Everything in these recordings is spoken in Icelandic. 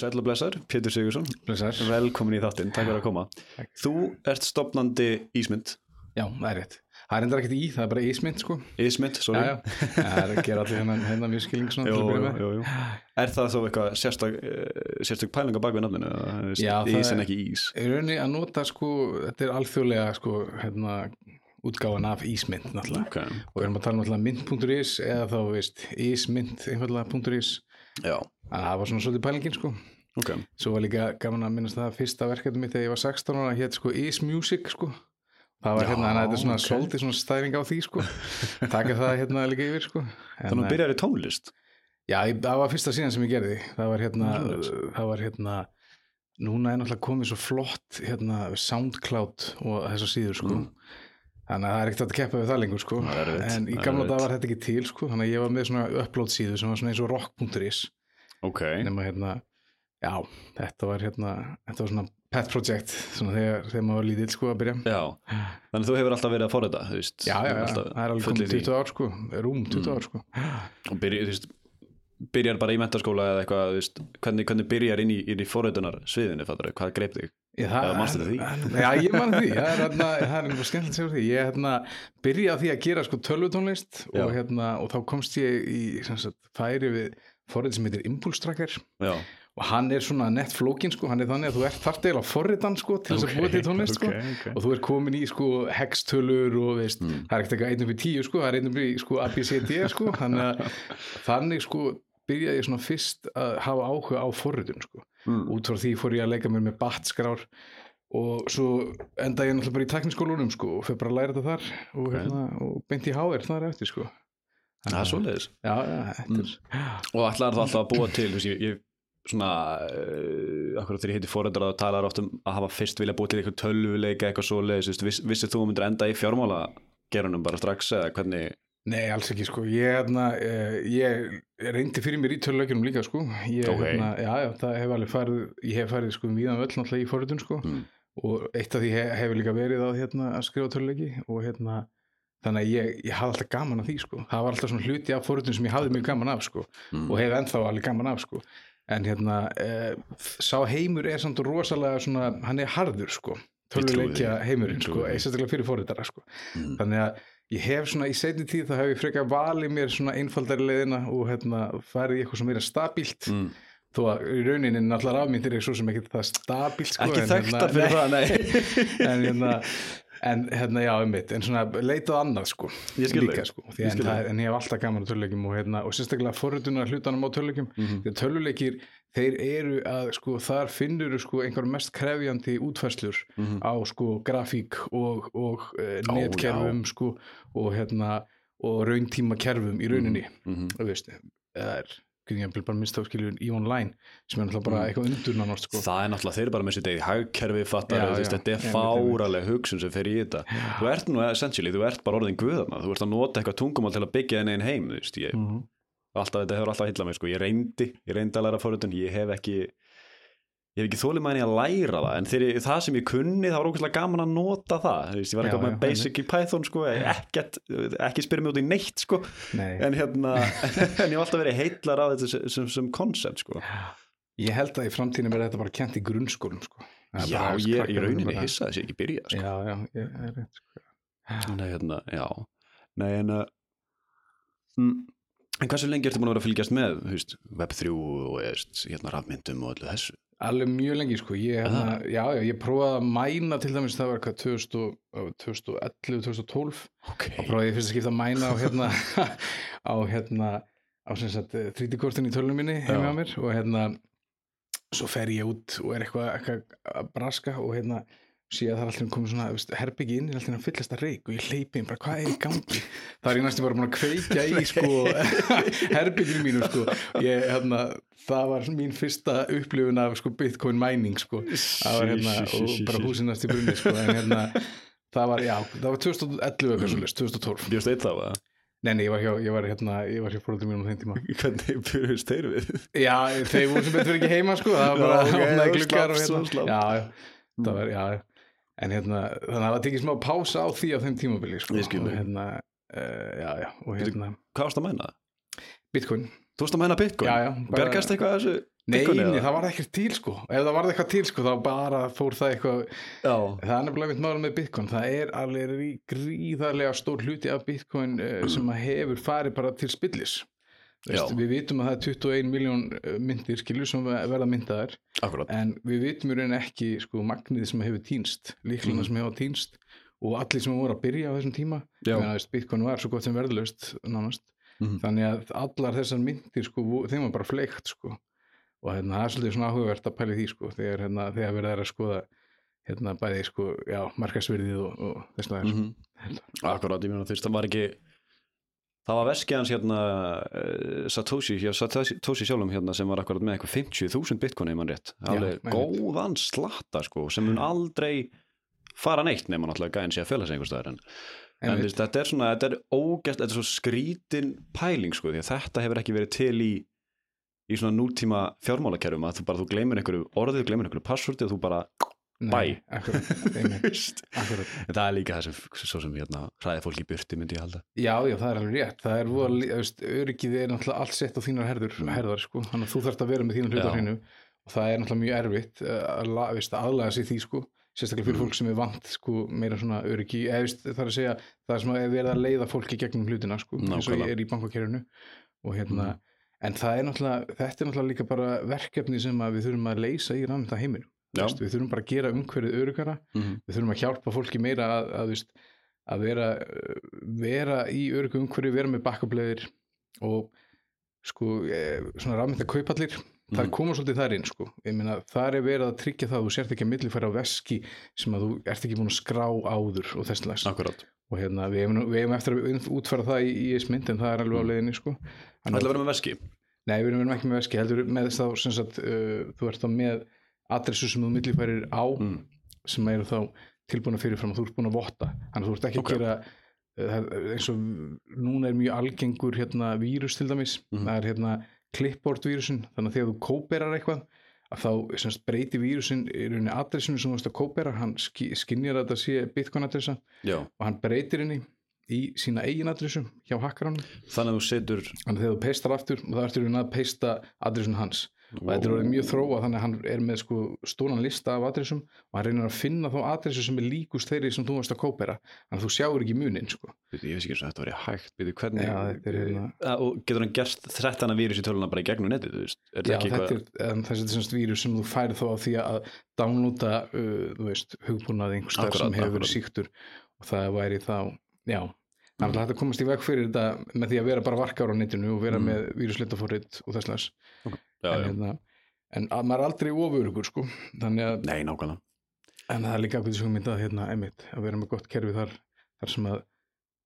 Og blessar, Pétur Sigursson Blessar. Velkomin í þáttinn, takk fyrir að koma. Þú ert stopnandi Ísmynd Já, það er rétt. Það er endur ekkert í, það er bara ísmynd sko. Ísmynd, Já, sorry já. Það er að gera allir hennan, hennan mjög skilning svona Jú, til að byrja jú, með. jú, jú. Er það þó eitthvað sérstök, uh, sérstök pæling á bakvið nafninu? Já, það Ís en er- ekki ís Í rauninni að nota sko, þetta er alþjóðlega sko, hérna, útgáfan af ísmynd náttúrulega. Ok, Og við erum að tala um náttúrulega mynd.is eða þá, veist, ísmynd einfallega.is. það var svona svolítið pælingin sko. ok Svo var líka gaman að minnast það fyrsta verkefni mitt þegar ég var 16 ára, hétt sko Is Music sko. Það var hérna, þetta er svona ok. svolítið svona stæring á því sko. Taka það hérna líka yfir sko. Þannig að byrjar í tónlist Já, ég- það var fyrsta síðan sem ég gerði það var hérna, það var hérna núna er náttúrulega komið svo flott hérna Soundcloud og þessar síður sko Mm. Þannig að það er ekkert að keppa við það lengur sko. En í gamla dag var þetta ekki til sko. Þannig að ég var með svona upload síðu sem var svona eins og rock.is Ok, nema hérna, já, þetta var hérna þetta var svona pet project svona þegar, þegar maður var lítill sko að byrja. Já. Þannig að þú hefur alltaf verið að þú veist. Já, já, já, það er alveg komið því. 20 ár sko. Rúm 20 Mm. ár sko. Og byrjar, þú veist byrjar bara í mentaskóla eða eitthvað, veist hvernig, hvernig byrjar inn í, í forritunar sviðinu, fattar hvað greip þig? Eða manstu því? Já, ég man því, það er, hérna, það er einhver að segja því. Ég hérna, byrjaði á því að gera sko tölvutónlist og, hérna, og þá komst ég í sem sagt, færi við forrið sem heitir Impulse Tracker. Já, og hann er svona nett flókin sko, hann er þannig að þú ert þart eða forritan sko til þess Ok, að búa til tónlist sko. ok, ok. og þú er komin í sko hextölur og veist, Mm. það er ekkert eitthvað 1 upp í 10 sko, það er 1 upp í sko ABCD sko, þannig að þannig sko byrjaði ég svona fyrst að hafa áhuga á forritun sko mm. út frá því fór ég að leika mér með batskrár og svo enda ég náttúrulega bara í tekniskólunum sko og fyrir bara að læra þetta þar og, Ok. hérna, og beint í HR þar eftir sko það er svoleiðis Já, já, þetta er Og ætlaði það alltaf að búa til, ég, ég svona, uh, akkur þegar ég heiti fóreldrar þá talar oft um að hafa fyrst vilja búa til eitthvað tölvuleika, eitthvað svoleiðis, vissið þú myndir enda í fjármála gerunum bara strax eða hvernig, Nei, alls ekki sko, ég, hérna, eh, ég reyndi fyrir mér í töluleikjunum líka sko ég, Ok. hérna, já, já, það hef alveg farið ég hef farið sko viðan völl náttúrulega í forritun sko mm. og eitt af því hef, hefur líka verið að, hérna, að skrifa töluleiki og hérna þannig að ég, ég hafði alltaf gaman af því sko það var alltaf svona hluti af forritun sem ég hafði mjög gaman af sko Mm. og hef ennþá alveg gaman af sko en hérna, eh, sá heimur er samt rosalega svona, hann er harður sko því. heimurinn sko, sérstaklega fyrir forritara sko Mm. þannig að ég hef svona í setni tíð þá hef ég frekar valið mér svona einfaldari leiðina og hérna farið í eitthvað sem meira stabílt Mm. þó að í rauninni náttúrulega rafmyndir er svo sem ekki það stabílt sko, ekki en þekktar fyrir það, nei. en hérna en hérna já, einmitt, en svona leitað annað sko, Ég skil líka sko Ég því, en, en ég hef alltaf gaman á töluleikjum og, hérna, og sérstaklega forritunar hlutanum á töluleikjum Mhm. því að töluleikir, þeir eru að sko, þar finnur sko einhver mest krefjandi útfærslur Mhm. á sko grafík og, og Ó, netkerfum sko og hérna og rauntíma kerfum í rauninni Mhm. þú veist, það er ég bara minnst á skiljun í online sem er náttúrulega bara Mm. eitthvað undur sko. það er náttúrulega, þeir eru bara með sér degi hagkerfi fattar, Já, já, þetta er fáraleg hugsun sem fer í þetta þú ert nú essentially, þú ert bara orðin guðarna þú ert að nota eitthvað tungumál til að byggja þenni einn heim þú veist, ég, mm. Alltaf, þetta hefur alltaf hillað mig sko. ég reyndi, ég reyndi að læra forritun ég hef ekki ég hef ekki þólið mæni að læra það en þegar það sem ég kunni það var ógæslega gaman að nota það þú veist, ég var eitthvað já, með basic í Python sko, ekkert, ekki spyrja mig út í neitt sko. Nei, en hérna en ég hef alltaf verið heitlar af þetta sem, concept sko. ég held að í framtíðinu verði þetta bara kent í grunnskólum sko. Er já, ég eru rauninni bara- hissa þess ég ekki byrja sko. Já, já, ég er rétt sko. Nei, hérna, já Nei, en uh, mm, En hversu lengi ertu búin að vera að fylgjast með veist, Web3 og veist, hérna, rafmyndum og öllu þessu? Alveg mjög lengi sko. Ég, hérna, já, já, ég prófaði að mæna til dæmis það var hvað 2000 og- 2011, 2012 Ok, og prófaði ég fyrst að skipta að mæna á hérna á hérna á sem sagt 30-kortin í tölunum minni Já. á mér. Og hérna svo fer ég út og er eitthvað, eitthvað að braska og hérna síðan það er alltaf komið svona herbyggi inn er alltaf að fyllast að reik og ég hleypi inn bara hvað er í gangi það er ég næstu bara að kveikja í sko herbygginu mínu sko ég, hérna, það var mín fyrsta upplifun af sko bitcoin mining sko það var hérna og bara húsinast í brunni sko en hérna það var, já, það var 2011 eitthvað svolítið, 2012 Bjóst eitt þá að Nei, nei, ég var hjá, ég var hérna, ég var hjá fóröldur mínum á þeim tíma. Hvernig byrjust þeir við? Já, þeir voru sem betur ekki heima, sko, það var bara Já, ok, opnaði þú gluggar og slappst, hérna. þú slappst. Já, það var, já. En hérna, þannig að það tekið smá pása á því á þeim tímabili, sko. Og hérna, uh, já, já, og hérna, Hvað varst að mæna? Bitcoin. Þú varst að mæna Bitcoin? Já, já. bara- Bergast eitthvað að þessu? Nei, nei, það var ekkert til sko ef það var eitthvað til sko þá bara fór það eitthvað Já, það er nefnilega mitt máli með Bitcoin það er alveg rí- gríðarlega stór hluti af Bitcoin uh, sem að hefur farið bara til spillis. Veist, við vitum að það er 21 miljón myndir skilur sem ve- verða myndaðar akkurat. En við vitum í raun ekki sko magnið sem hefur týnst líkluna Mhm. sem hefur týnst og allir sem voru að byrja á þessum tíma. Bitcoin var svo gott sem verðlaust nánast. Mhm. þannig að allar þessar myndir sko, þeim var bara fleikt sko. og hérna, það er svolítið svona áhugavert að pæli því sko, þegar, hérna, þegar verið er að skoða hérna, bæði sko, markasverðið og, og þess að mm Akkurat, ég meina þú veist, það var ekki það var veskið hans hérna uh, Satoshi, Satoshi sjálfum hérna sem var akkurat með eitthvað 50.000 bitcoin ef mann rétt, alveg góðan slatta sko, sem mun aldrei fara neitt nema náttúrulega gæðin sé að fjöla sig einhvers staðar en, en veist, þetta er svona, þetta er ógæst þetta er svo skrítin pæling sko, því að þetta hefur ekki verið til í í svona nútíma fjármálakerfum að þú bara, þú gleymir einhverju orðið, gleymir einhverju passvorti og þú bara, bæ. en það er líka það sem, svo sem hérna hræði fólk í burti myndi ég halda Já, já, það er alveg rétt það er veist, öryggið er náttúrulega allt sett á þínar herður, herðar sko. þannig að þú þarft að vera með þínar hlutar hreinu og það er náttúrulega mjög erfitt uh, að, la- veist, að aðlaga sig því sko. sérstaklega fyrir Mm. fólk sem er vant sko, meira svona öryggi eða það er að segja, það er sem að verið að leiða fólki gegnum hlutina, sko, eins og ég er í bankakerfinu og hérna Mhm. en það er náttúrulega, þetta er náttúrulega líka bara verkefni sem við þurfum að leysa í rannvita heiminum, Já. Veist, við þurfum bara að gera umhverfið öryggara mm við þurfum að hjálpa fólki meira að, að, veist, að vera, vera í öryggu umhverju, vera með bakkableðir og sko eh, svona rafmynda kaupallir það Mhm. koma svolítið þar inn sko. Meina þar er verið að tryggja það að þú sért ekki að millifæra á veski sem að þú ert ekki búin að skrá áður og þess akkurat. Og hérna við hefum, við hefum eftir að útfæra það í, í ismynd en það er alveg á leiðinni sko. Það ætla að vera með veski? Nei, við erum ekki með veski, heldur með þess sagt, uh, þú ert þá með adressu sem þú millifærir á mm. sem eru þá tilbúna fyrirfram og þú ert búin að votta. Þannig að þú ert ekki Ok. að gera uh, eins og núna er mjög algengur hérna vírus til dæmis. Mhm. það er hérna clipboard vírusin þannig að þegar þú kóperar eitthvað að þá sem sagt, breyti vírusin í rauninni adressinu sem þú veist að kópera. Hann ski- skynjar að þetta sé bitcoin adressa Já, og hann breytir henni í sína eigin adressu hjá hakkaranum þannig að þú setur þannig að þegar þú peistar aftur og það ertur rauninni að peista adressun hans og þetta er orðið mjög þróa þannig að hann er með sko stóran lista af adressum og hann reynir að finna þá adressu sem er líkust þeirri sem þú varst að kópera. Þannig að þú sjáur ekki munin sko. Ég veist ekki eins og þetta var hægt. Býtu, hvernig, Já, þetta er hérna- Og getur hann gert þrettana vírus í töluna bara í gegnum netið þú veist? Er Já, þetta er en þessi er semst vírus sem þú færið þó á því að downloada uh, þú veist, hugbúnaði einhver stað Akkurat, sem hefur verið síktur og það væri þá, já. Þannig að þetta komast í veg fyrir þetta með því að vera bara varkar á netinu og vera Mm. með víruslitafórið og þess lags já, en, hérna, en að maður er aldrei ofurugur sko þannig að Nei, nákvæmlega En það er líka ákveðis hugmyndað hérna einmitt að vera með gott kerfi þar þar sem að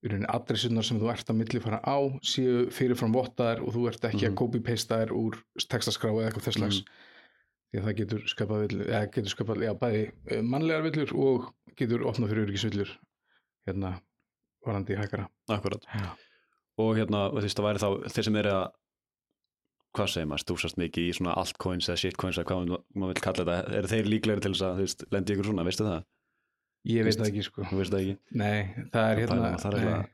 í rauninni adressunar sem þú ert að milli fara á séu fyrirfram vottaðar og þú ert ekki Mhm. að copy-pasta þær úr textaskrá eða eitthvað þess slags Mhm. því að það getur skapað villur, eða getur skapað já, bæði eh, mannlegar villur og getur opnað fyrir öryggisvillur hérna varandi hækara Akkurat Já. Og hérna, þú veist, það væri þá þeir sem eru að hvað segir maður, stúsast mikið í svona altcoins eða shitcoins eða hvað maður vil kalla þetta eru þeir líklegri til þess að, þú veist, lendi ykkur svona, veistu það? Ég veit það ekki sko Þú veist það ekki? Nei, það er hérna er- það er nei. eitthvað-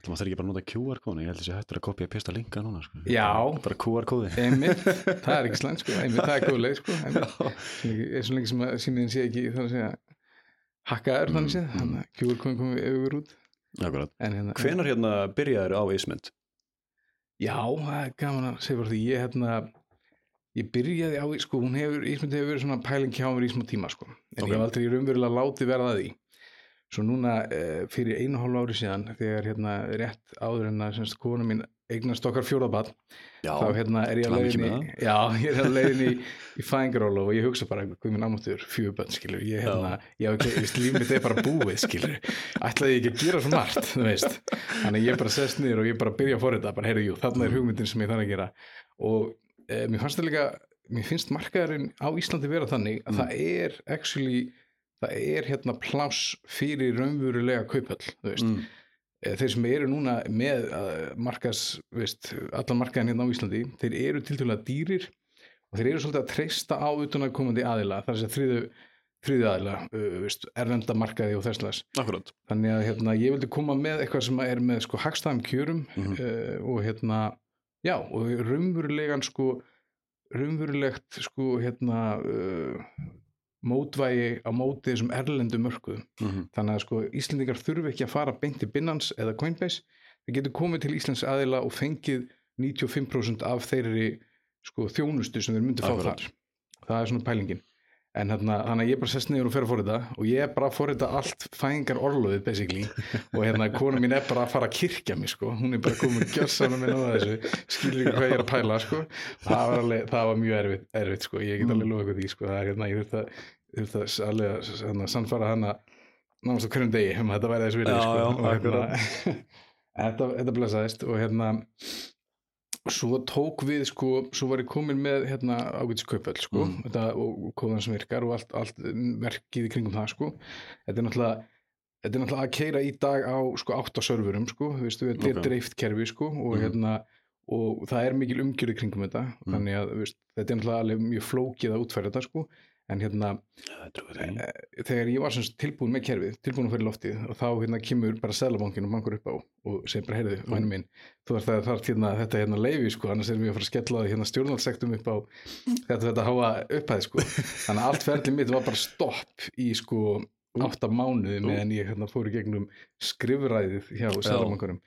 Það þarf ekki bara að nota QR-kónu, ég held að sé hættur að kopja og pista linka núna, sko. Já. Bara QR-kóði. einmitt, það er ekki slæmt sko einmitt, það er góð leið sko einmitt. Svo lengi sem að símiðin sé ekki þannig að segja hakkaður þannig séð Mm, þannig að kjúur komið yfir út Akkurat. hérna, Hvenar hérna byrjaður á Ísmynd? Já, það er gaman að segja bara því. Ég hérna ég byrjaði á, sko, hún hefur Ísmynd hefur verið svona pæling hjá mér í smá tíma sko. En Ok. ég hef aldrei raunverulega látið verða því. Svo núna eh, fyrir einu og hálfu ári síðan þegar hérna rétt áður en að semst kona mín eignast okkar fjóðabad Já, þá hérna er ég að leiðin í já, ég er að leiðin í, í fæðingarólu og ég hugsa bara, hvað minn ámáttur fjögubönn, skilur, ég hérna ég hef ekki, veist, líf mitt er bara búið, skilur ætlaði ég ekki að gera svo margt, þú veist. Þannig ég bara sest niður og ég bara byrja að forrita bara, heyrðu, jú, þarna er hugmyndin sem ég þarf að gera. Og e, mér fannst það líka mér finnst markaðurinn á Íslandi vera þannig að Mm. það er actually það er hérna pláss fyrir raunverulega kaupöll, þú veist. Mm, þeir sem eru núna með uh, markas, veist, allan markaðin hérna á Íslandi, þeir eru til dæla dýrir og þeir eru svolítið að treysta á utan að komandi aðila, þar sem þriðu þriðu aðila, uh, veist, erlenda markaði og þesslas. Akkurat. Þannig að hérna, ég vildi koma með eitthvað sem er með sko hagstæðum kjörum Mhm. uh, og hérna, já, og raunverulegan sko raunverulegt sko hérna uh, mótvægi á móti þessum erlendu mörkuðum. Mhm. þannig að sko Íslendingar þurfi ekki að fara beint til Binance eða Coinbase. Þeir getur komið til Íslands aðila og fengið 95% af þeirri sko þjónustu sem þeir myndi fá þar. Það er svona pælingin en hérna, þannig að ég bara sest niður og fer að forrita og ég er bara að forrita allt fæðingar orloðið basically. Og hérna kona mín er bara að fara að kirkja mig sko. Hún er bara komin gjössan að minna á þessu. Skilur ekki hvað ég er að pæla sko. Það var, alveg, það var mjög erfitt, erfitt sko. Ég get alveg lofa ykkur því sko. Það er hérna, ég þurft að, alveg að hérna, sannfara hana á hverjum degi um að þetta væri þess vilja Já, sko. já, og hérna, þetta, þetta blessaðist og hérna svo tók við sko, svo var ég komin með hérna ágætis kaupöld sko Mm. þetta, og, kóðan sem virkar og allt, allt verkið í kringum það sko þetta er náttúrulega Þetta er náttúrulega að keira í dag á sko átta serverum sko, þú veist, þetta er Ok. dreift kerfi sko og Mhm. hérna og það er mikil umgjörði kringum þetta Mhm. þannig að veist, þetta er náttúrulega alveg mjög flókið að útfæra þetta sko en hérna eh, þegar ég var tilbúin með kerfið, tilbúin að fyrir loftið og þá hérna kemur bara Sælabankin og bankur upp á og segir bara, heyrðu, væni minn þú að það er hérna, þetta hérna leifi sko, annars erum við að fara að skella því hérna stjórnaldsektum upp á þetta, þetta háa upphæði sko. Þannig að allt ferli mitt var bara stopp í sko átta mánuði meðan ég hérna fór í gegnum skrifræðið hjá Sælabankurum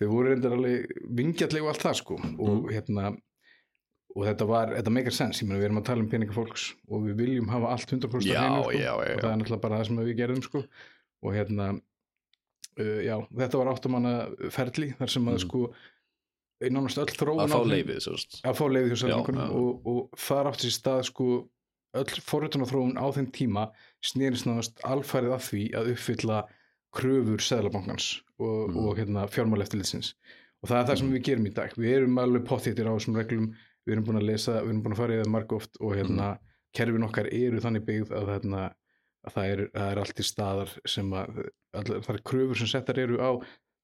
þau voru reyndar alveg vingjallegu allt það sko og hérna og þetta var, þetta meikar sens, ég meina við erum að tala um peninga fólks og við viljum hafa allt 100% Já, hreinu, sko, já, já, og það er náttúrulega bara það sem við gerðum sko. Og hérna uh, já, þetta var áttamanna ferli þar sem að Mhm. sko nánast öll þróun Að fá leifið, að fá leiðið hjá já. og, og þar átti sér stað sko öll forrötun og þróun á þeim tíma snerist náðast alfærið af því að uppfylla kröfur Sælabankans og, Mhm. og hérna, fjármáleftilitsins og það er það sem við gerum í dag. Við erum alveg potthittir á þessum reglum við erum búin að lesa, við erum búin að fara í það margóft og hérna, kerfin okkar eru þannig byggð að, hérna, að það, er, það er allt í staðar sem að allar, það er kröfur sem settar eru á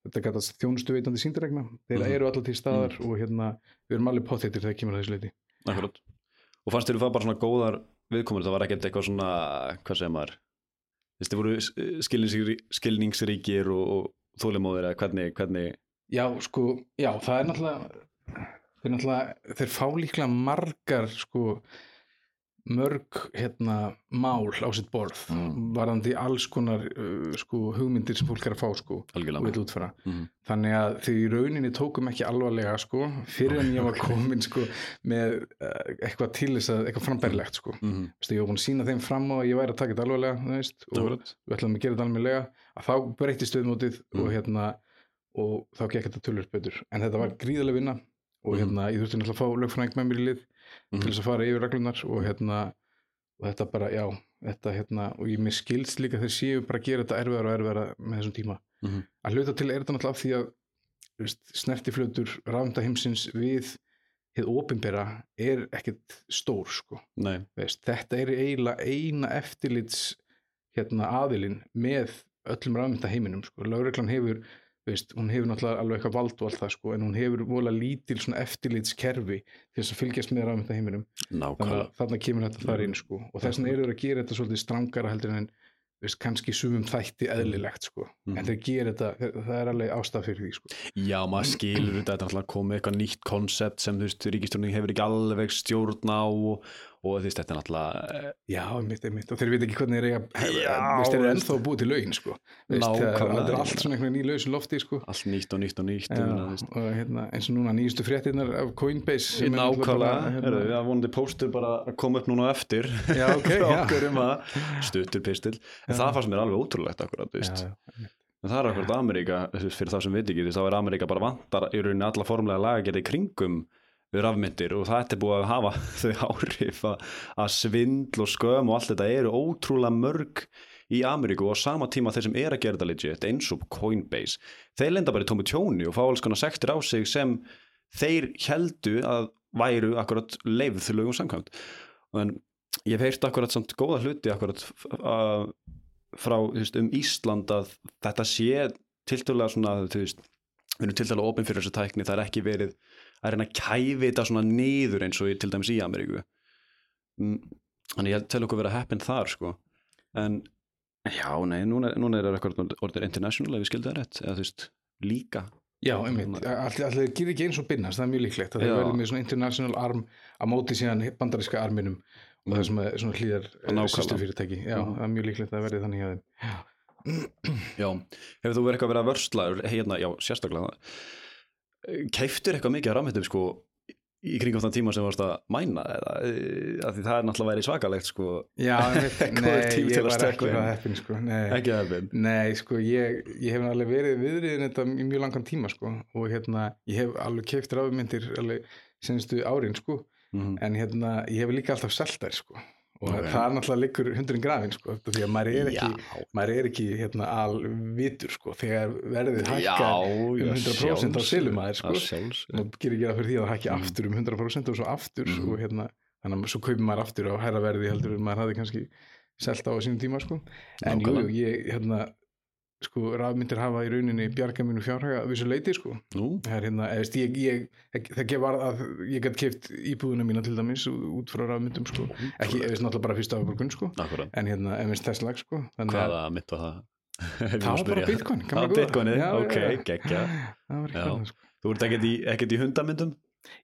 þetta gætast þjónustu veitandi síndaregna þeir Mhm. eru allar til staðar og hérna, við erum alveg potthittir þegar kemur að þessu leiti Akkurat. Og fannst þér þú fá bara svona góðar viðkomur, það var ekkert eitthvað svona, hvað segir maður, þið voru skilningsríkir, skilningsríkir og, og þólimóðir eða hvernig, hvernig, Já, sko, já, það er náttúrulega þeir náttúrulega, þeir fá líklega margar, sko mörg, hérna, mál á sitt borð, Mm. varðandi alls konar, uh, sko, hugmyndir sem fólk er að fá, sko, og algjörlega. vil útfara Mhm. þannig að þau í rauninni tókum ekki alvarlega, sko, fyrir en ég var komin, sko, með uh, eitthvað til þess að, eitthvað frambærilegt, sko Mhm. Veistu, ég var búin að sína þeim fram að ég væri að taka þetta alvarlega, þú veist, og við ætlum að gera þetta almennilega að þá breytti stöðmótið Mm. og hérna og þá gekk þetta tölvöld betur en þetta var gríðarlega vinna og Mhm. hérna ég þurfti náttúrulega að fá lögfræðing með mér í lið Mhm. til þess að fara yfir reglunar og hérna og þetta bara, já, þetta hérna og ég mér skilst líka þeir séu bara að gera þetta erfiðar og erfiðara með þessum tíma Mhm. að hluta til er þetta náttúrulega af því að snertiflötur rafnda heimsins við hið opinbera er ekkert stór sko veist, þetta er eiginlega eina eftirlits hérna aðilinn með öllum rafmynda heiminum sko. lögreglan hefur veist, hún hefur náttúrulega alveg eitthvað vald og allt það sko, en hún hefur vola lítil svona eftirlitskerfi til þess að fylgjast með rafmynda heiminum þannig að kemur þetta þar inn sko. og þess vegna eru þeir að gera þetta svolítið strangara heldur en veist, kannski sumum þætti eðlilegt sko. Mhm. en þeir gera þetta, það er alveg ástaf fyrir því sko. Já, maður skilur þetta, þetta er alltaf komið eitthvað nýtt koncept sem, þú veist, ríkistjórnin hefur ekki alveg stjórn á og, og þetta er náttúrulega, Já, mitt, mitt, og þeir veit ekki hvernig þeir eiga Já, veist, þeir eru ennþá búið til lögin sko. það, það er allt svona einhvern veginn í lausu lofti sko. allt nýtt og nýtt og nýtt. Já, veist. og hérna, eins og núna nýjustu fréttinnar af Coinbase er náttúrulega Nákvæmlega, hérna- já, vonandi póstur bara að koma upp núna eftir Já, ok, frá já. okkur um stuttur pistil, en Já. það fannst mér alveg ótrúlegt akkurat. En það er akkurat Ameríka, fyrir þá sem veit ekki, þá er Ameríka bara vantar í rauninni alla formlega lagagerði kringum við rafmyndir og það er búið að hafa þau áhrif að, að svindl og skömm og allt þetta eru ótrúlega mörg í Ameríku og á sama tíma þeir sem er að gera þetta legit eins og Coinbase, þeir lenda bara í tómi tjóni og fá alls konar sektir á sig sem þeir heldu að væru akkurat leifð til lögum samkvæmt. En ég hef heyrt akkurat samt góða hluti akkurat uh, frá veist, um Ísland að þetta sé tiltölulega svona veist, við erum tiltölulega opinn fyrir þessu tækni það er ekki verið að reyna að kæfi þetta svona niður eins og í, til dæmis í Ameríku. Mm, þannig ég tel okkur vera heppin þar sko. En já, nei, núna, núna er það eitthvað orðið international ef við skildum það rétt eða þú veist, líka. Já, einmitt, allir gerir ekki eins og binnast, það er mjög líklegt að það verður með svona international arm að móti síðan bandaríska arminum og það sem er svona hlýðar Nákvæmlega. sýstufyrirtæki, já, Mhm. það er mjög líklegt að verði þannig þeim. Já, hefur þú verið eitthvað að vera að vörsla hérna, já, sérstaklega keiftur eitthvað mikið að rafmyndum sko í kringum þann tíma sem varst að mæna eða, af því það er náttúrulega verið svakalegt sko, Já, nei, ég að var ekki það heppin, sko, nei. Ekki það er Nei, sko, ég, ég hef alveg verið viðriðin þetta í mjög langan tíma, sko. Og hérna, ég hef alveg keift rafmyndir alveg senstu árin, sko. Mm en hérna, ég hef líka alltaf selt þær, sko og Ok. það er náttúrulega liggur hundurinn grafin, sko því að maður er ekki, maður er ekki hérna, alvitur, sko, þegar verðið já, um 100% á selumæður, sko. og gerir ekki að fyrir því að það hækki Mm. aftur um 100% og svo aftur Mhm. og hérna, þannig að svo kaupir maður aftur á hæra verði heldur en maður hafði kannski selt á sínum tíma sko. en jú, ég hérna sko, rafmyndir hafa í rauninni bjarga mínu fjárhaga að vissu leiti sko. Það er hérna, eða veist, ég, ég, það gef að ég gætt keift íbúðuna mína til dæmis út frá rafmyndum sko. Ekki, eða náttúrulega bara fyrst afborgun sko. Akkurat. En hérna, veist þess lag sko. Þannig að- Hvaða mitt var það? það var bara bitcoin Já, ok, geggja. Sko. Þú ert ekkert í, ekkert í hundamyndum?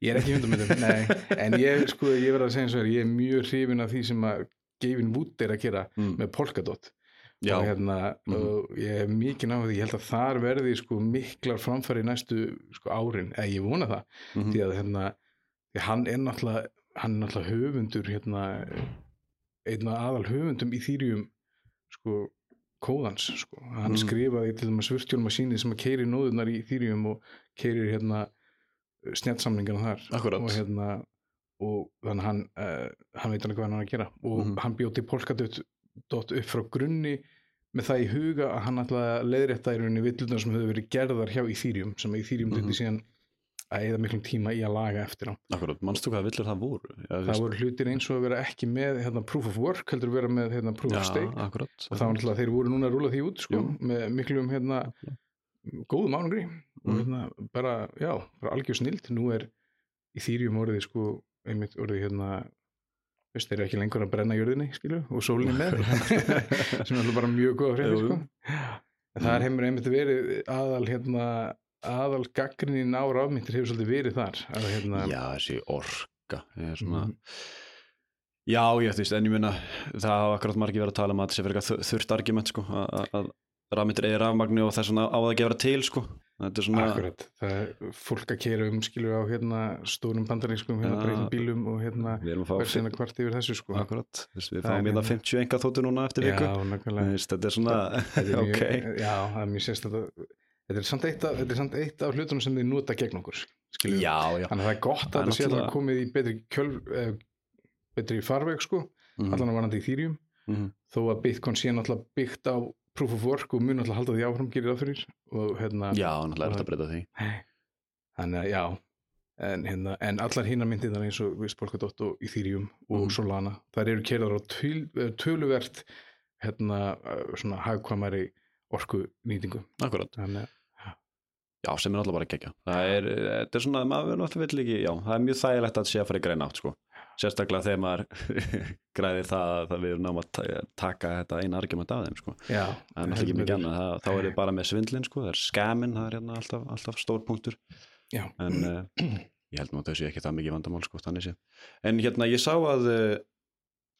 Ég er ekki í hundamöndum, nei, en ég, sko, ég verð að segja eins og er, ég er mjög hrifin af því sem að Gavin Wood er að gera Mm. með Polkadot Já, og hérna, Mhm. og ég hef mikið náðu því, ég held að þar verði sko miklar framfæri næstu sko árin, eða ég vona það, mhm. því að hérna, hann er náttúrulega, hann er náttúrulega höfundur, hérna, einna aðal höfundum í þýrjum, sko, kóðans, sko, hann Mm. skrifaði til dæmis virtual machine sem að keiri nóðunar í þýrjum og keirir hérna snjallsamningarna þar Akkurat. og hérna og þannig að hann, uh, hann veit alveg hvað hann er að gera og Mhm. hann bjóti Polkadot dot upp frá grunni með það í huga að hann að leiðrétta í rauninni villunar sem höfðu verið gerðar hjá Ethereum sem að Ethereum Mhm. mm síðan að eða miklum tíma í að laga eftir á. Akkurat, manstu hvað villur það voru? Já, það voru hlutir eins og að vera ekki með hérna, proof of work heldur vera með hérna, proof of stake. akkurat. Og það var náttúrulega þeir voru núna að rúla því út sko, með miklum hérna, góðum ánugri og Mhm. hérna, bara, já, bara algjör snild nú er Ethereum orðið sko, einmitt orðið hérna veist, þeir eru ekki lengur að brenna jörðinni skilju, og sólinni með sem er bara mjög fréttir Jú, jú. sko. það hefur einmitt verið aðal hérna, aðal gaggrinnin á rafmyndir hefur svolítið verið þar að, hérna, Já, þessi orka er svona Mhm. Já, ég veist, en ég meina það hafa akkurat margir verið að tala um að þetta sé fyrir eitthvað þu- þurrt argument sko, að- að að rafmyndir eigi rafmagni og þess vegna á það ekki að vera til sko. Þetta er svona Akkurat, það er fólk að kera um skilur á hérna stórum bandarískum hérna Já. breytum bílum og hérna að er síðan að kvart yfir þessu sko. Akkurat, veist, við Það fáum hérna hérna- 50 enga þóttu núna eftir Já, viku. Þú nákvæmlega þetta er svona Þetta er mjög, ok, Já, það er mjög sérstætt Þetta er samt eitt af, þetta er samt eitt af hlutunum sem þið nota gegn okkur skilur já, já. Þannig að það er gott Það að þetta sé alltaf náttúrulega- komið í betri kjöl eh, betri farveg sko. Mhm, allan að varandi í Ethereum. Mhm. þó að Bitcoin sé náttúrulega byggt á proof of work og mun náttúrulega halda því áfram gerir fyrir. Og hérna já, náttúrulega er þetta að breyta því. Þannig að já. En, hérna, en allar hinnar myndirnar eins og við Polkadot og Ethereum og Mhm. Solana þær eru kerðar á eh, töluvert hérna eh, svona hagkvæmari orku nýtingu akkurat, þannig að já, sem er náttúrulega bara gegja. Það er, þetta er svona, maður náttúrulega vill ekki já, það er mjög þægilegt að sé að fara í greina átt sko. Sérstaklega þegar maður græðir það að við erum náma að ta- taka þetta eina argument af þeim sko. já, það náttúrulega ekki mikið annað, það, þá er þið bara með svindlin sko, það er skamin, það er hérna alltaf, alltaf stór punktur. Já. en uh, ég held nú að þessi ekki það mikið vandamál sko, þannig sé. En hérna ég sá að uh,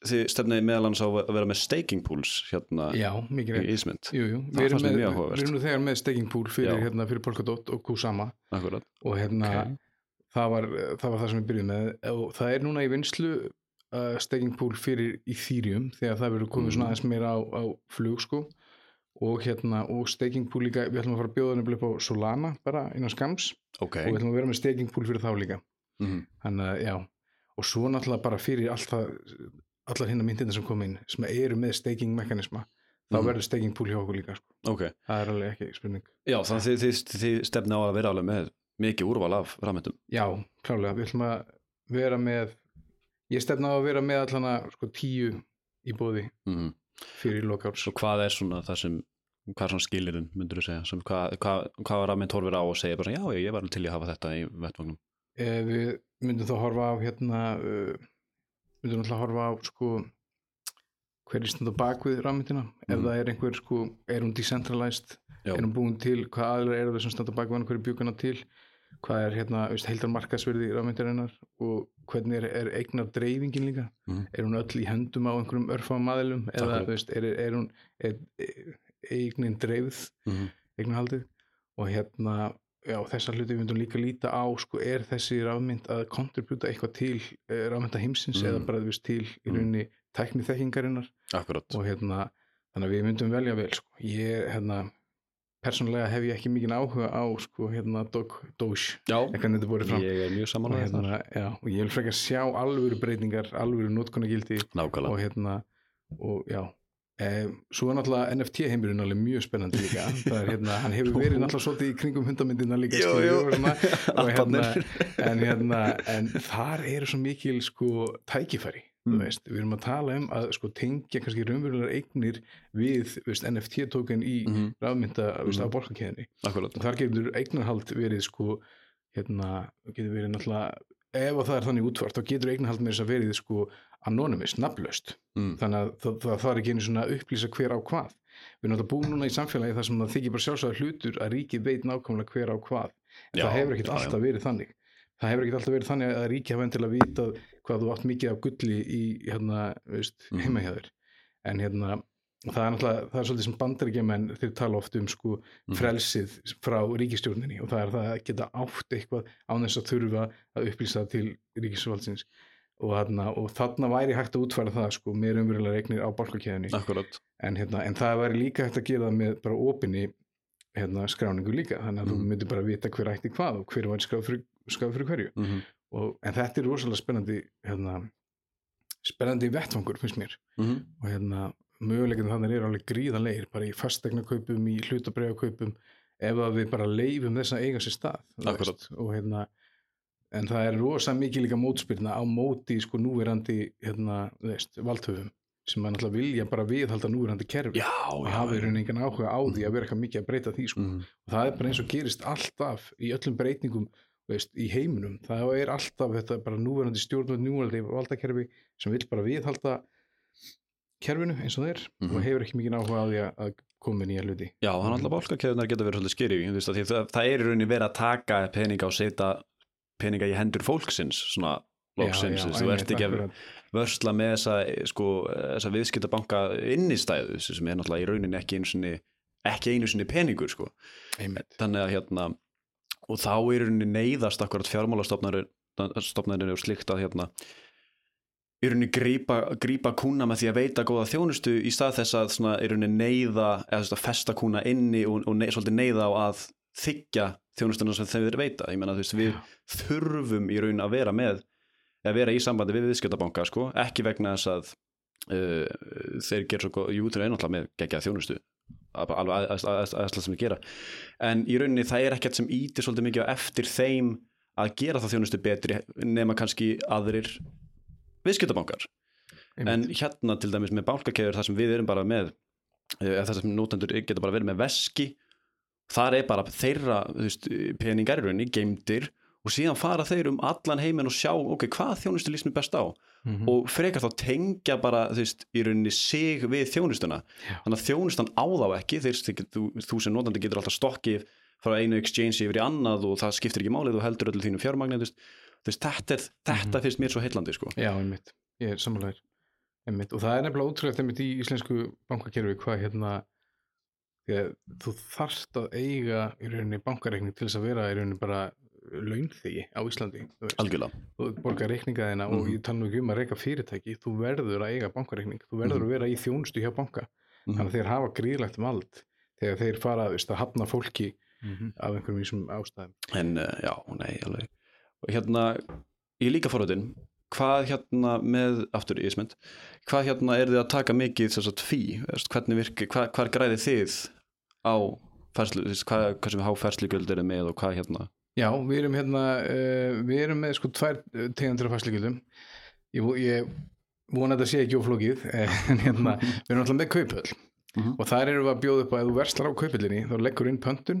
þið stefnið meðal hans á að vera með staking pools hérna já, í Ísmynd. Jú, jú. Það Við, erum með, við erum þegar með staking pool fyrir, hérna, fyrir Polkadot og Kusama akkurat, og hérna ok, það, var, það var það sem við byrjuðum með og það er núna í vinslu uh, staking pool fyrir Ethereum þegar það verður komið svona Mm. aðeins meira á, á flug sko og hérna og staking pool líka við ætlum að fara að bjóða nefnilega upp á Solana bara innan skams ok og við ætlum að vera með staking pool fyrir þá líka Mhm. þannig að já og svo náttúrulega bara fyrir allt það allar hinna myndina sem kom inn sem eru með staking mekanisma þá Mhm. verður staking pool hjá okkur líka sko. ok, það er alveg ekki spurning já þannig að þið, þið, þið stefna á að vera alveg með mikið úrval af rafmyndum já, klálega, við ætlum að vera með ég stefna á að vera með allan að sko tíu í bóði mm. fyrir lokáts svo hvað er svona það sem hvað er svona skilirinn, myndur þú segja sem hvað, hvað, hvað rafmynd horfir á og segja bara já, ég var til í að hafa þetta í vettvagnum eh, við myndum þá horfa á hérna uh, myndum alltaf horfa á sko hver er stund á bakvið rafmyndina ef Mhm. það er einhver sko, er hún decentralized. Er hún búin til, hvað aðlar eru þessum standa bak hverju bjúkana til hvað er hérna, veist, heildar markasverði rafmyndarinnar og hvernig er, er eignar dreifingin líka Mhm. er hún öll í hendum á einhverjum örfam aðilum eða veist, er, er hún er, eignin dreifð Mhm. eignarhaldið og hérna já, þessar hluti við myndum líka líta á sko, er þessi rafmynd að kontributa eitthvað til uh, rafmynda heimsins Mm. eða bara veist, til í Mm. rauninni tækni þekkingarinnar akkurat og hérna þannig að við myndum velja vel sko. ég hérna persónulega hef ég ekki mikið áhuga á sko, hérna Dog Doge. Þetta ég er mjög þar hérna, já, og ég vil frekar sjá alvöru breytingar alvöru notkunagildi nákvæmlega. Og hérna og já. Um, svo er náttúrulega NFT heimurinn alveg mjög spennandi líka. Er hérna, hann hefur verið náttúrulega svolítið í kringum hundamyndina líka Jú, jú. og hérna, en hérna en þar eru svo mikil sko tækifæri Mm. veist, við erum að tala um að sko tengja kannski raunverulegar eignir við veist, NFT tóken í Mhm. rafmynda veist, á Mhm. og þar getur eignarhald verið sko hérna, getur verið náttúrulega ef að það er þannig útvart, þá getur eignarhald með þess að verið sko anonymous, nafnlaust mm. þannig að það, það, það er ekki einu svona að upplýsa hver á hvað við erum náttúrulega búin núna í samfélagi þar sem það þykir bara sjálfsögða hlutur að ríkið veit nákvæmlega hver á hvað en Já, það hefur ekkert alltaf verið þannig það hefur ekkert alltaf verið þannig að ríkið hafa endilega vitað hvað þú átt mikið af gulli í hérna, veist, Mhm. heima hjá þér. En hérna það er náttúrulega, það er svolítið sem bandaríkjumenn þeir tala oft um sko Mhm. frelsið frá ríkistjórninni og það er það að geta átt eitthvað án þess að þurfa að upplýsa til ríkisvaldsins. Og þarna, og þarna væri hægt að útfæra það sko með umverulega regnir á balkakeðinni akkurat. En, hérna, en það væri líka hægt að gera það með bara opinni hérna, skráningu líka. Þannig að þú Mhm. myndir bara vita hver ætti hvað og hver var skráð fyrir, skráð fyrir hverju. Mm og, en þetta er rosalega spennandi hérna, spennandi vettfangur finnst mér -hmm. og hérna möguleikin þannig er alveg gríðanlegir bara í fastegna kaupum, í hlutabrega kaupum ef að við bara leifum þess að eiga sér stað veist, og hérna en það er rosa mikið líka mótspyrna á móti sko núverandi hérna, valdhöfum sem maður náttúrulega vilja bara viðhalda núverandi kerfi já, og já, hafa í rauninni engan áhuga á því að vera eitthvað mikið að breyta því sko. Mhm. og það er bara eins og gerist alltaf í öllum breytingum veist, í heiminum, það er alltaf þetta bara núverandi stjórnvöld núverandi valdakerfi sem vil bara viðhalda kerfinu eins og þeir Mhm. og hefur ekki mikið áhuga á því að- að koma með nýja hluti Já, þannig að alltaf bálkakeðunar geta verið svolítið skýri það, það, það er í rauninni verið að taka peninga og setja peninga í hendur fólksins svona já, þú ert ekki að vörsla með þessa, sko, þessa viðskiptabanka innistæðu sem er náttúrulega í rauninni ekki einu sinni ekki einu sinni peningur sko. Þannig að hérna og þá í rauninni neyðast akkurat fjármálastofnarnir og slikt að hérna rauninni grípa, grípa kúna með því að veita góða þjónustu í stað þess að svona, í rauninni neyða eða þess að festa kúna inni og, og ney, svolítið neyða á að þykja þjónustuna sem þeir veita. Þú veist við þurfum í rauninni að vera með að vera í sambandi við viðskiptabanka sko, ekki vegna þess að uh, þeir gera svo góð, jú þeir eru náttúrulega með geggjað þjónustu alveg aðsla sem þeir gera. En í rauninni það er ekkert sem ítir svolítið mikið á eftir þeim að gera það þjónustu betri nema kannski aðrir viðskiptabankar. En hérna til dæmis með bálkakeður þar sem við erum bara með eh, eða þar sem nótendur geta bara verið með veski þar er bara þeirra veist, peningar í rauninni, geimdir og síðan fara þeir um allan heiminn og sjá ok, hvað þjónustu mér best á Mhm. og frekar þá tengja bara þú veist, í rauninni sig við þjónustuna Já. þannig að þjónustan á þá ekki þeir, þú, þú sem notandi getur alltaf stokkið frá einu exchange yfir í annað og það skiptir ekki málið og heldur öllu þínu fjármagni þú veist, þú veist, þetta, er, þetta Mhm. finnst mér svo heillandi sko. Já, einmitt, ég er samanlegar einmitt. og það er nefnilega ótrúlegt einmitt í íslensku bankakerfi hvað hérna þú þarft að eiga í rauninni bankareikning til þess að vera í rauninni bara launþegi á Íslandi algjörlega þú borgar reikninga þeina og Mhm. ég tala nú ekki um að reyka fyrirtæki þú verður að eiga bankareikning þú verður Mhm. að vera í þjónustu hjá banka Mhm. þannig að þeir hafa gríðlegt vald þegar þeir fara veist, að hafna fólki af einhverjum vísum ástæðum En uh, já, nei, alveg. Og hérna, ég líka forröðin, hvað hérna með, aftur í Ísmynd, hvað hérna er þið að taka mikið þess að fí, hvernig virki, hvað, hvað græði þið á færslu, hvað, hvað sem há færslugjöld er með og hvað hérna, Já, við erum hérna uh, við erum með sko tvær uh, tegundir af fæsleikildum ég, ég vona að þetta sé ekki óflókið en hérna, við erum alltaf með kaupöll Mhm. og þar erum við að bjóða upp að ef þú verslar á kaupöllinni þá leggur inn pöntun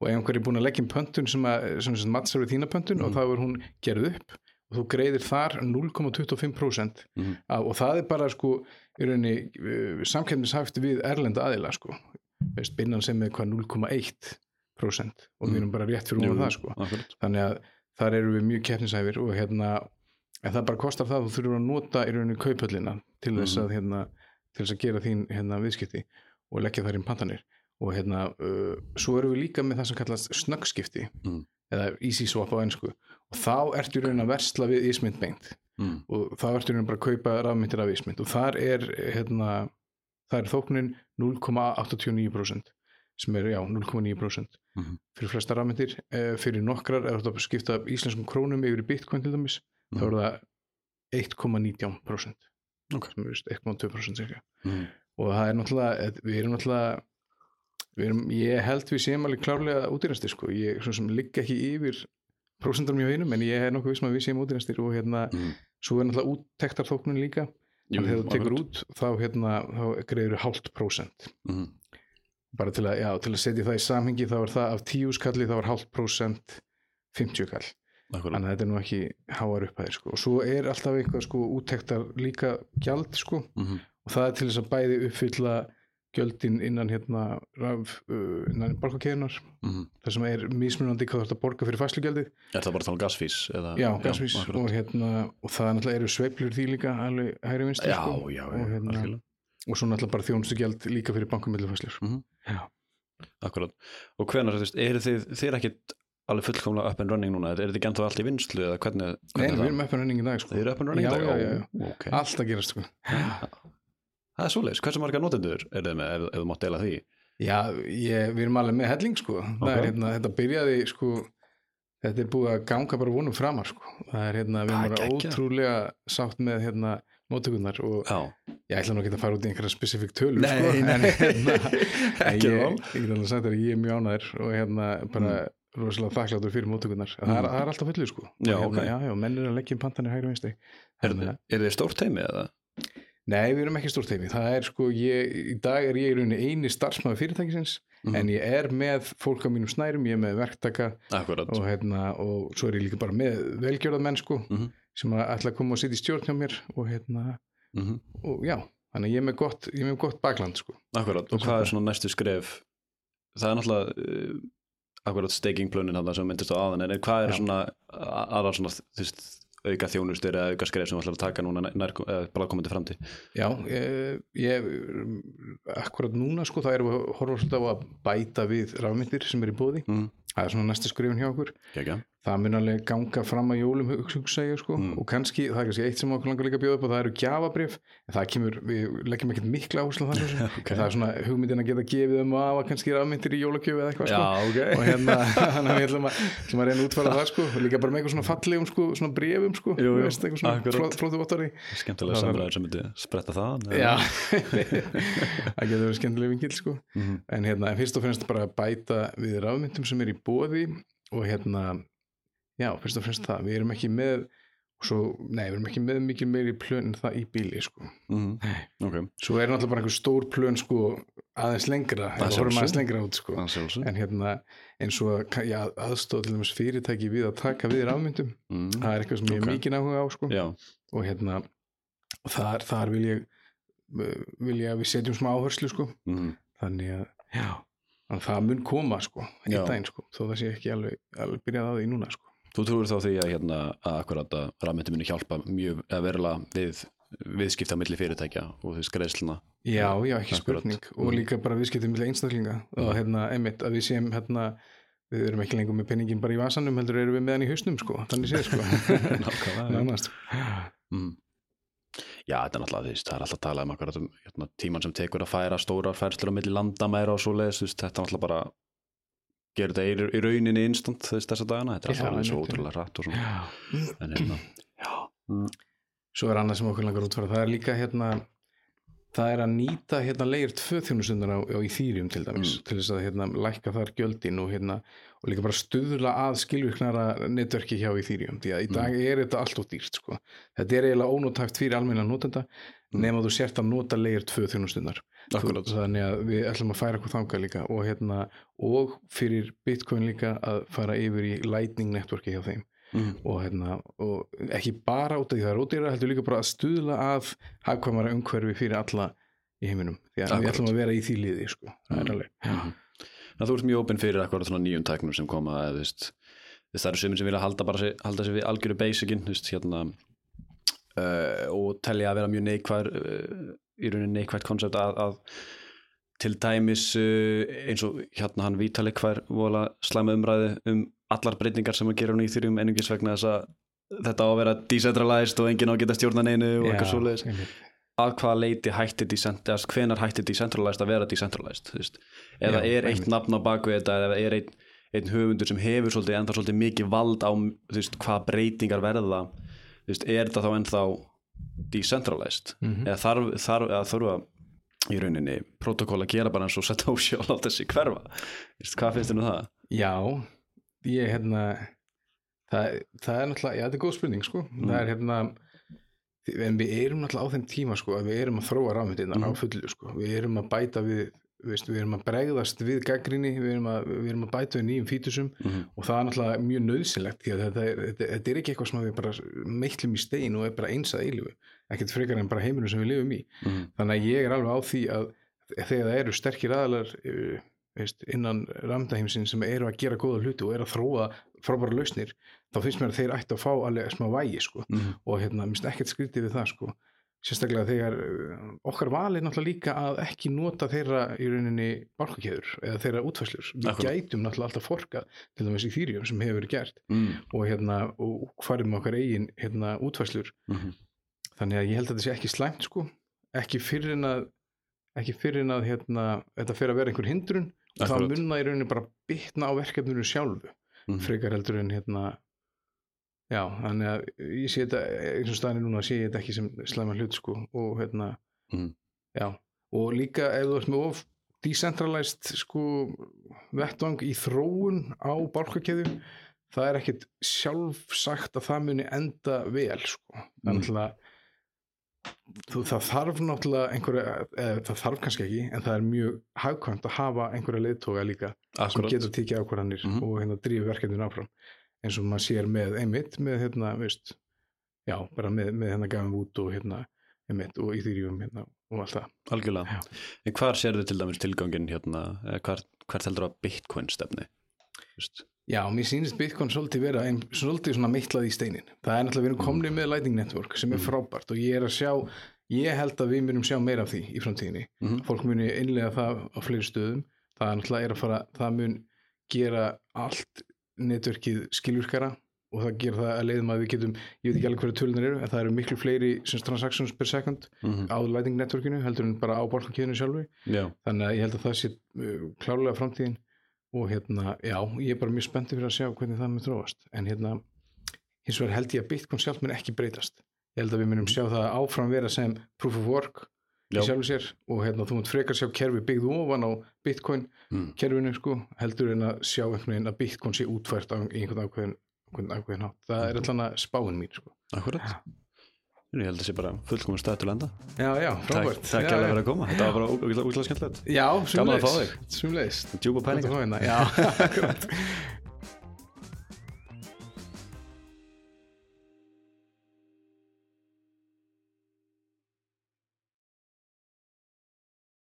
og einhver er búin að leggja inn pöntun sem, að, sem, sem mattsar við þína pöntun og Mhm. þá er hún gerð upp og þú greiðir þar 0,25% Mhm. af, og það er bara sko í rauninni uh, samkefnishæft við erlenda aðila sko veist, binnan sem er hvað 0,1% og við Mm. erum bara rétt fyrir ofan það sko. akkurat. Þannig að þar eru við mjög keppnisæfir og hérna en það bara kostar það að þú þurfur að nota í rauninni kauphöllina til þess að hérna, til þess að gera þín hérna, viðskipti og leggja þær inn pantanir. Og hérna uh, svo erum við líka með það sem kallast snöggskipti Mm. eða easy swap á ennsku og þá ertu í rauninni að versla við ísmynd beint. Mm. og þá ertu í rauninni bara að kaupa rafmyndir af ísmynd. Og þar er hérna, þar er þóknin 0,89% sem er já 0,9% Mhm. fyrir flesta rafmyndir eh, fyrir nokkrar er þetta skipta íslenskum krónum yfir í bitcoin til dæmis þá Mhm. er það 1,19% Ok. sem er veist, 1,2% cirka Mm. og það er náttúrulega eh, við erum náttúrulega við erum, ég held við séum alveg klárlega útýrastir sko, ég svo sem ligg ekki yfir prósentum hjá einum en ég er nokkuð vissum að við séum útýrastir og hérna Mm. svo er náttúrulega úttektar þóknun líka Jú, þegar þú tekur út þá, hérna, þá greiður hálft prósent Mm. Bara til að, já, til að setja það í samhengi þá er það af tíu skalli þá er hálft prósent 50 kall akkurat þannig að þetta er nú ekki háar upphæðir sko. og svo er alltaf eitthvað sko, úttektar líka gjald sko, Mhm. og það er til þess að bæði uppfylla gjöldin innan hérna raf, uh, innan borgarkeðunar Mhm. það sem er mismunandi hvað þú ert að borga fyrir fæslugjaldið Er það bara um gasfís? Eða, já, gasvís akkurat. og, hérna, og það náttúrulega eru sveiflur því líka hægri vinstri já, sko. já, já, og, hérna, og svo náttúrulega bara þjónustugjald líka fyrir bankumillufæslur Mhm. Já, Akkurat. Og hvenar, þú veist, eru þið, þið er ekkit alveg fullkomlega up and running núna? Er þetta ekki ennþá allt í vinslu eða hvernig, Nei, hvernig við er erum upp og renning í dag sko. Þið eru up and running í dag? já, já, já. Ó, ok. allt að gerast sko. Það er svoleiðis. Hversu marga notendur er þið með ef, ef þú mátt deila því? Já, ég, við erum alveg með helling sko. það Ok. er hérna, þetta byrjaði sko, þetta er búið að ganga bara vonum framar sko. það er hérna, við er erum bara ótrúlega sátt með hérna móttökurnar og Já. ég ætla nú ekki að fara út í einhverja spesifik tölur Nei, sko, nei, en hérna Ekki ég, ég að ég er mjög ánæður og hérna bara rosalega þakkláttur fyrir móttökurnar það, er, Mm. það er alltaf fullu sko Já, hérna, ok. já, já, menn er að leggja um pantanir hægri og vinstri Er, er þið stórt heimi eða? Nei, við erum ekki stórt heimi. Það er sko, ég, í dag er ég í rauninni eini starfsmaður fyrirtækisins Mhm. en ég er með fólk á mínum snærum, ég er með verktaka og, hérna, og svo er ég líka bara með velgjörðað menn sko, Mhm. Sem að ætla að koma og sitja í stjórn hjá mér og, hérna, Mhm. og já, þannig að ég er með gott, ég er með gott bakland sko. Akkurat. Og hvað er svona næstu skref? Það er náttúrulega uh, akkurat staking plönin þarna sem myndist á aðan en hvað er Já. svona aðra svona þú veist, auka þjónustur eða auka skref sem þú ætlar að taka núna eða bara komandi framtíð? Já, ég, ég akkurat núna sko, það erum við að horfa svolítið á að bæta við rafmyndir sem er í bóði. Mm. Það er svona næsta skrifin hjá okkur. Kekja. Það mun alveg ganga fram að jólum hugsa ég sko. Mm. og kannski, það er kannski eitt sem okkur langar líka að bjóða upp og það eru gjafabrif, en það kemur við leggjum ekkert mikla áherslu á það svo sem. Ok. En það er svona hugmyndin að geta gefið um að kannski rafmyndir í jólagjöf eða eitthvað sko. Ok. og hérna, þannig að við ætlum að, ætlum að reyna að útfæra það sko. Líka bara með eitthvað svona fallegum sko, svona brefum sko, Jú, jú, veist, svona Skemmtilega Það var- samræður sem myndi spretta það. Já, það getur verið já, fyrst og fremst það, við erum ekki með svo, nei, við erum ekki með mikið meiri plön en það í bíli, sko Mhm. Ok. svo er náttúrulega bara einhver stór plön sko, aðeins lengra, Það horfum aðeins lengra út sko, en hérna eins og já, aðstóð til dæmis fyrirtæki við að taka við rafmyndum, Mm. það er eitthvað sem ég Ok. er mikið áhuga á, sko Já. og hérna þar, þar vil ég vil ég að við setjum smá áherslu, sko Mm. þannig að, já þannig að það mun koma, sko, einn daginn, sko þó það sé ekki alveg, alveg byrjað á því núna, sko Þú trúir þá því að hérna að akkurat að rafmyndi muni hjálpa mjög eða verulega við viðskipta milli fyrirtækja og veist greiðsluna. Já, já, ekki Akkurat. spurning og Mm. líka bara viðskiptum með einstaklinga og hérna, einmitt, að við séum hérna, við erum ekki lengur með penningin bara í vasanum heldur erum við með hann í hausnum, sko þannig séð, sko. Mm. Já, þetta er náttúrulega, veist, það er alltaf að tala um akkurat um hérna, tíman sem tekur að færa stórar færslur á milli landamæra og svo leiðis, þetta er náttúrulega bara gerir þetta í, rauninni instant veist, þessa dagana, þetta er alltaf alveg svo ótrúlega rætt og svona, en hérna. Mm. Svo er annað sem okkur langar útfara, það er líka hérna það er að nýta hérna leir tvö þjónustundan á, Ethereum til dæmis Mm. til þess að hérna lækka þar gjöldin og hérna og líka bara stuðla að skilvirknara netverki hjá Ethereum því að í dag er þetta allt of dýrt sko. þetta er eiginlega ónótæft fyrir almenna notenda Mm. nema þú sért að nota leir tvö þjónustundar Akkurat. þannig að við ætlum að færa okkur þangað líka og hérna og fyrir Bitcoin líka að fara yfir í Lightning networki hjá þeim Mm. og, hérna, og ekki bara út af því það er ódýra heldur líka bara að stuðla að hagkvæmara umhverfi fyrir alla í heiminum. Því að við ætlum að vera í því liði sko. Þannig að þú ert mjög opinn fyrir akkurat svona nýjum tæknum sem koma veist, það eru sömur sem vilja halda, sig- halda sig við algjöru basicin hérna, uh, og telja að vera mjög neikvæð uh, í rauninni neikvægt koncept að, að til dæmis uh, eins og hérna hann Vítali hver vola slæma umræði um allar breytingar sem að gera hún í þyrjum einungis vegna þess að þetta á að vera decentralized og enginn á að geta stjórna neinu og eitthvað svoleiðis. að hvaða leiti hætti decentralized hvenar hætti decentralized að vera decentralized eða Já, er eitt nafn á bakvið þetta eða er einn, einn höfundur sem hefur svolítið ennþá svolítið mikið vald á veist, hvaða breytingar verða veist, er þetta þá ennþá decentralized? Mhm. eða þarf, þarf, eða þurfa í rauninni protokól að gera bara eins og setja ósjál á þessi hverfa? Veist, hvað finnst þér nú það? Já, ég hérna það, það er náttúrulega, já þetta er góð spurning sko, það er hérna en við erum náttúrulega á þeim tíma sko að við erum að þróa rafmyndirnar Mhm. á fullu sko, við erum að bæta við veist, við erum að bregðast við gaggrinni við erum að, við erum að bæta við nýjum fítusum Mm -hmm. og það er náttúrulega mjög nöðsynlegt því að þetta er, er ekki eitthvað sem við bara meitlum í stein og er bara eins að eilífu ekkert frekar en bara heiminum sem við lifum í Mhm. þannig að ég er alveg á því að þegar það eru sterkir aðalar uh, veist, innan ramdaheimsin sem eru að gera góða hluti og eru að þróa frábæra lausnir, þá finnst mér að þeir ættu að fá alveg smá vægi sko Mhm. og hérna, minnst ekkert skrítið við það sko sérstaklega þegar uh, okkar val er náttúrulega líka að ekki nota þeirra í rauninni bálkakeður eða þeirra útfæslur við Akkúrat. gætum náttúrulega alltaf forkað til dæmis í þýrjum sem hefur verið gert Mm og hérna, og farum okkar eigin hérna, útfæslur -hmm. þannig að ég held að þetta sé ekki slæmt sko ekki fyrir en að ekki fyrir en að hérna, þetta fer að vera einhver hindrun og það Akkúrat. mun það í rauninni bara bitna á verkefninu sjálfu Mhm. frekar heldur en hérna já, þannig að ég sé þetta eins og staðinu núna sé ég þetta ekki sem slæma hlut sko og hérna Mhm. já, og líka ef þú ert með of decentralized sko vettvang í þróun á bálkakeðjum það er ekkit sjálfsagt að það muni enda vel sko, Mm. náttúrulega þú, það þarf náttúrulega einhverja, eða það þarf kannski ekki en það er mjög hagkvæmt að hafa einhverja leiðtóga líka sem Akkurat getur tekið ákvarðanir Mhm. og hérna drífi verkefnin áfram eins og maður sér með einmitt með hérna, veist já, bara með, með hérna gafum út og hérna einmitt og í þýrjum hérna og allt það algjörlega Já. en hvar sér þið til dæmis tilgangin hérna, hvar, hvert heldur að Bitcoin stefni veist? Já, mér sýnist Bitcoin svolítið vera ein, svolítið svona meitlað í steinin. Það er náttúrulega við erum komnið með Lightning Network sem er Mm. frábært og ég er að sjá, ég held að við munum sjá meira af því í framtíðinni. Mhm. Fólk muni innlega það á fleiri stöðum. Það er náttúrulega er að fara, það mun gera allt netverkið skilvirkara og það gera það að leiðum að við getum, ég veit ekki alveg hverju tölunar eru, en það eru miklu fleiri sem transactions per second Mhm. á Lightning Networkinu heldur en bara á borgarkiðinu sjálfu Já, þannig að ég held að það sé uh, klárlega framtíðin og hérna, já, ég er bara mjög spenntið fyrir að sjá hvernig það mun þróast. En hérna, hins vegar held ég að Bitcoin sjálf mun ekki breytast. Ég held að við munum sjá það áfram vera sem proof of work Já. í sjálfu sér. Og hérna, þú munt frekar sjá kerfi byggðu ofan á Bitcoin Mm. kerfinu sko, heldur en að sjá einhvern veginn að Bitcoin sé útfært á einhvern ákveðin, ákveðin hátt. Það er allan að spáin mín sko. akkurat Ég held að það sé bara fullkomum stað til enda já, já, frábært takk alveg fyrir að koma, þetta var bara útlæð skemmtilegt. Já, Gaman að fá sumleis Sumleis Djúpa pælingar. Já, akkurat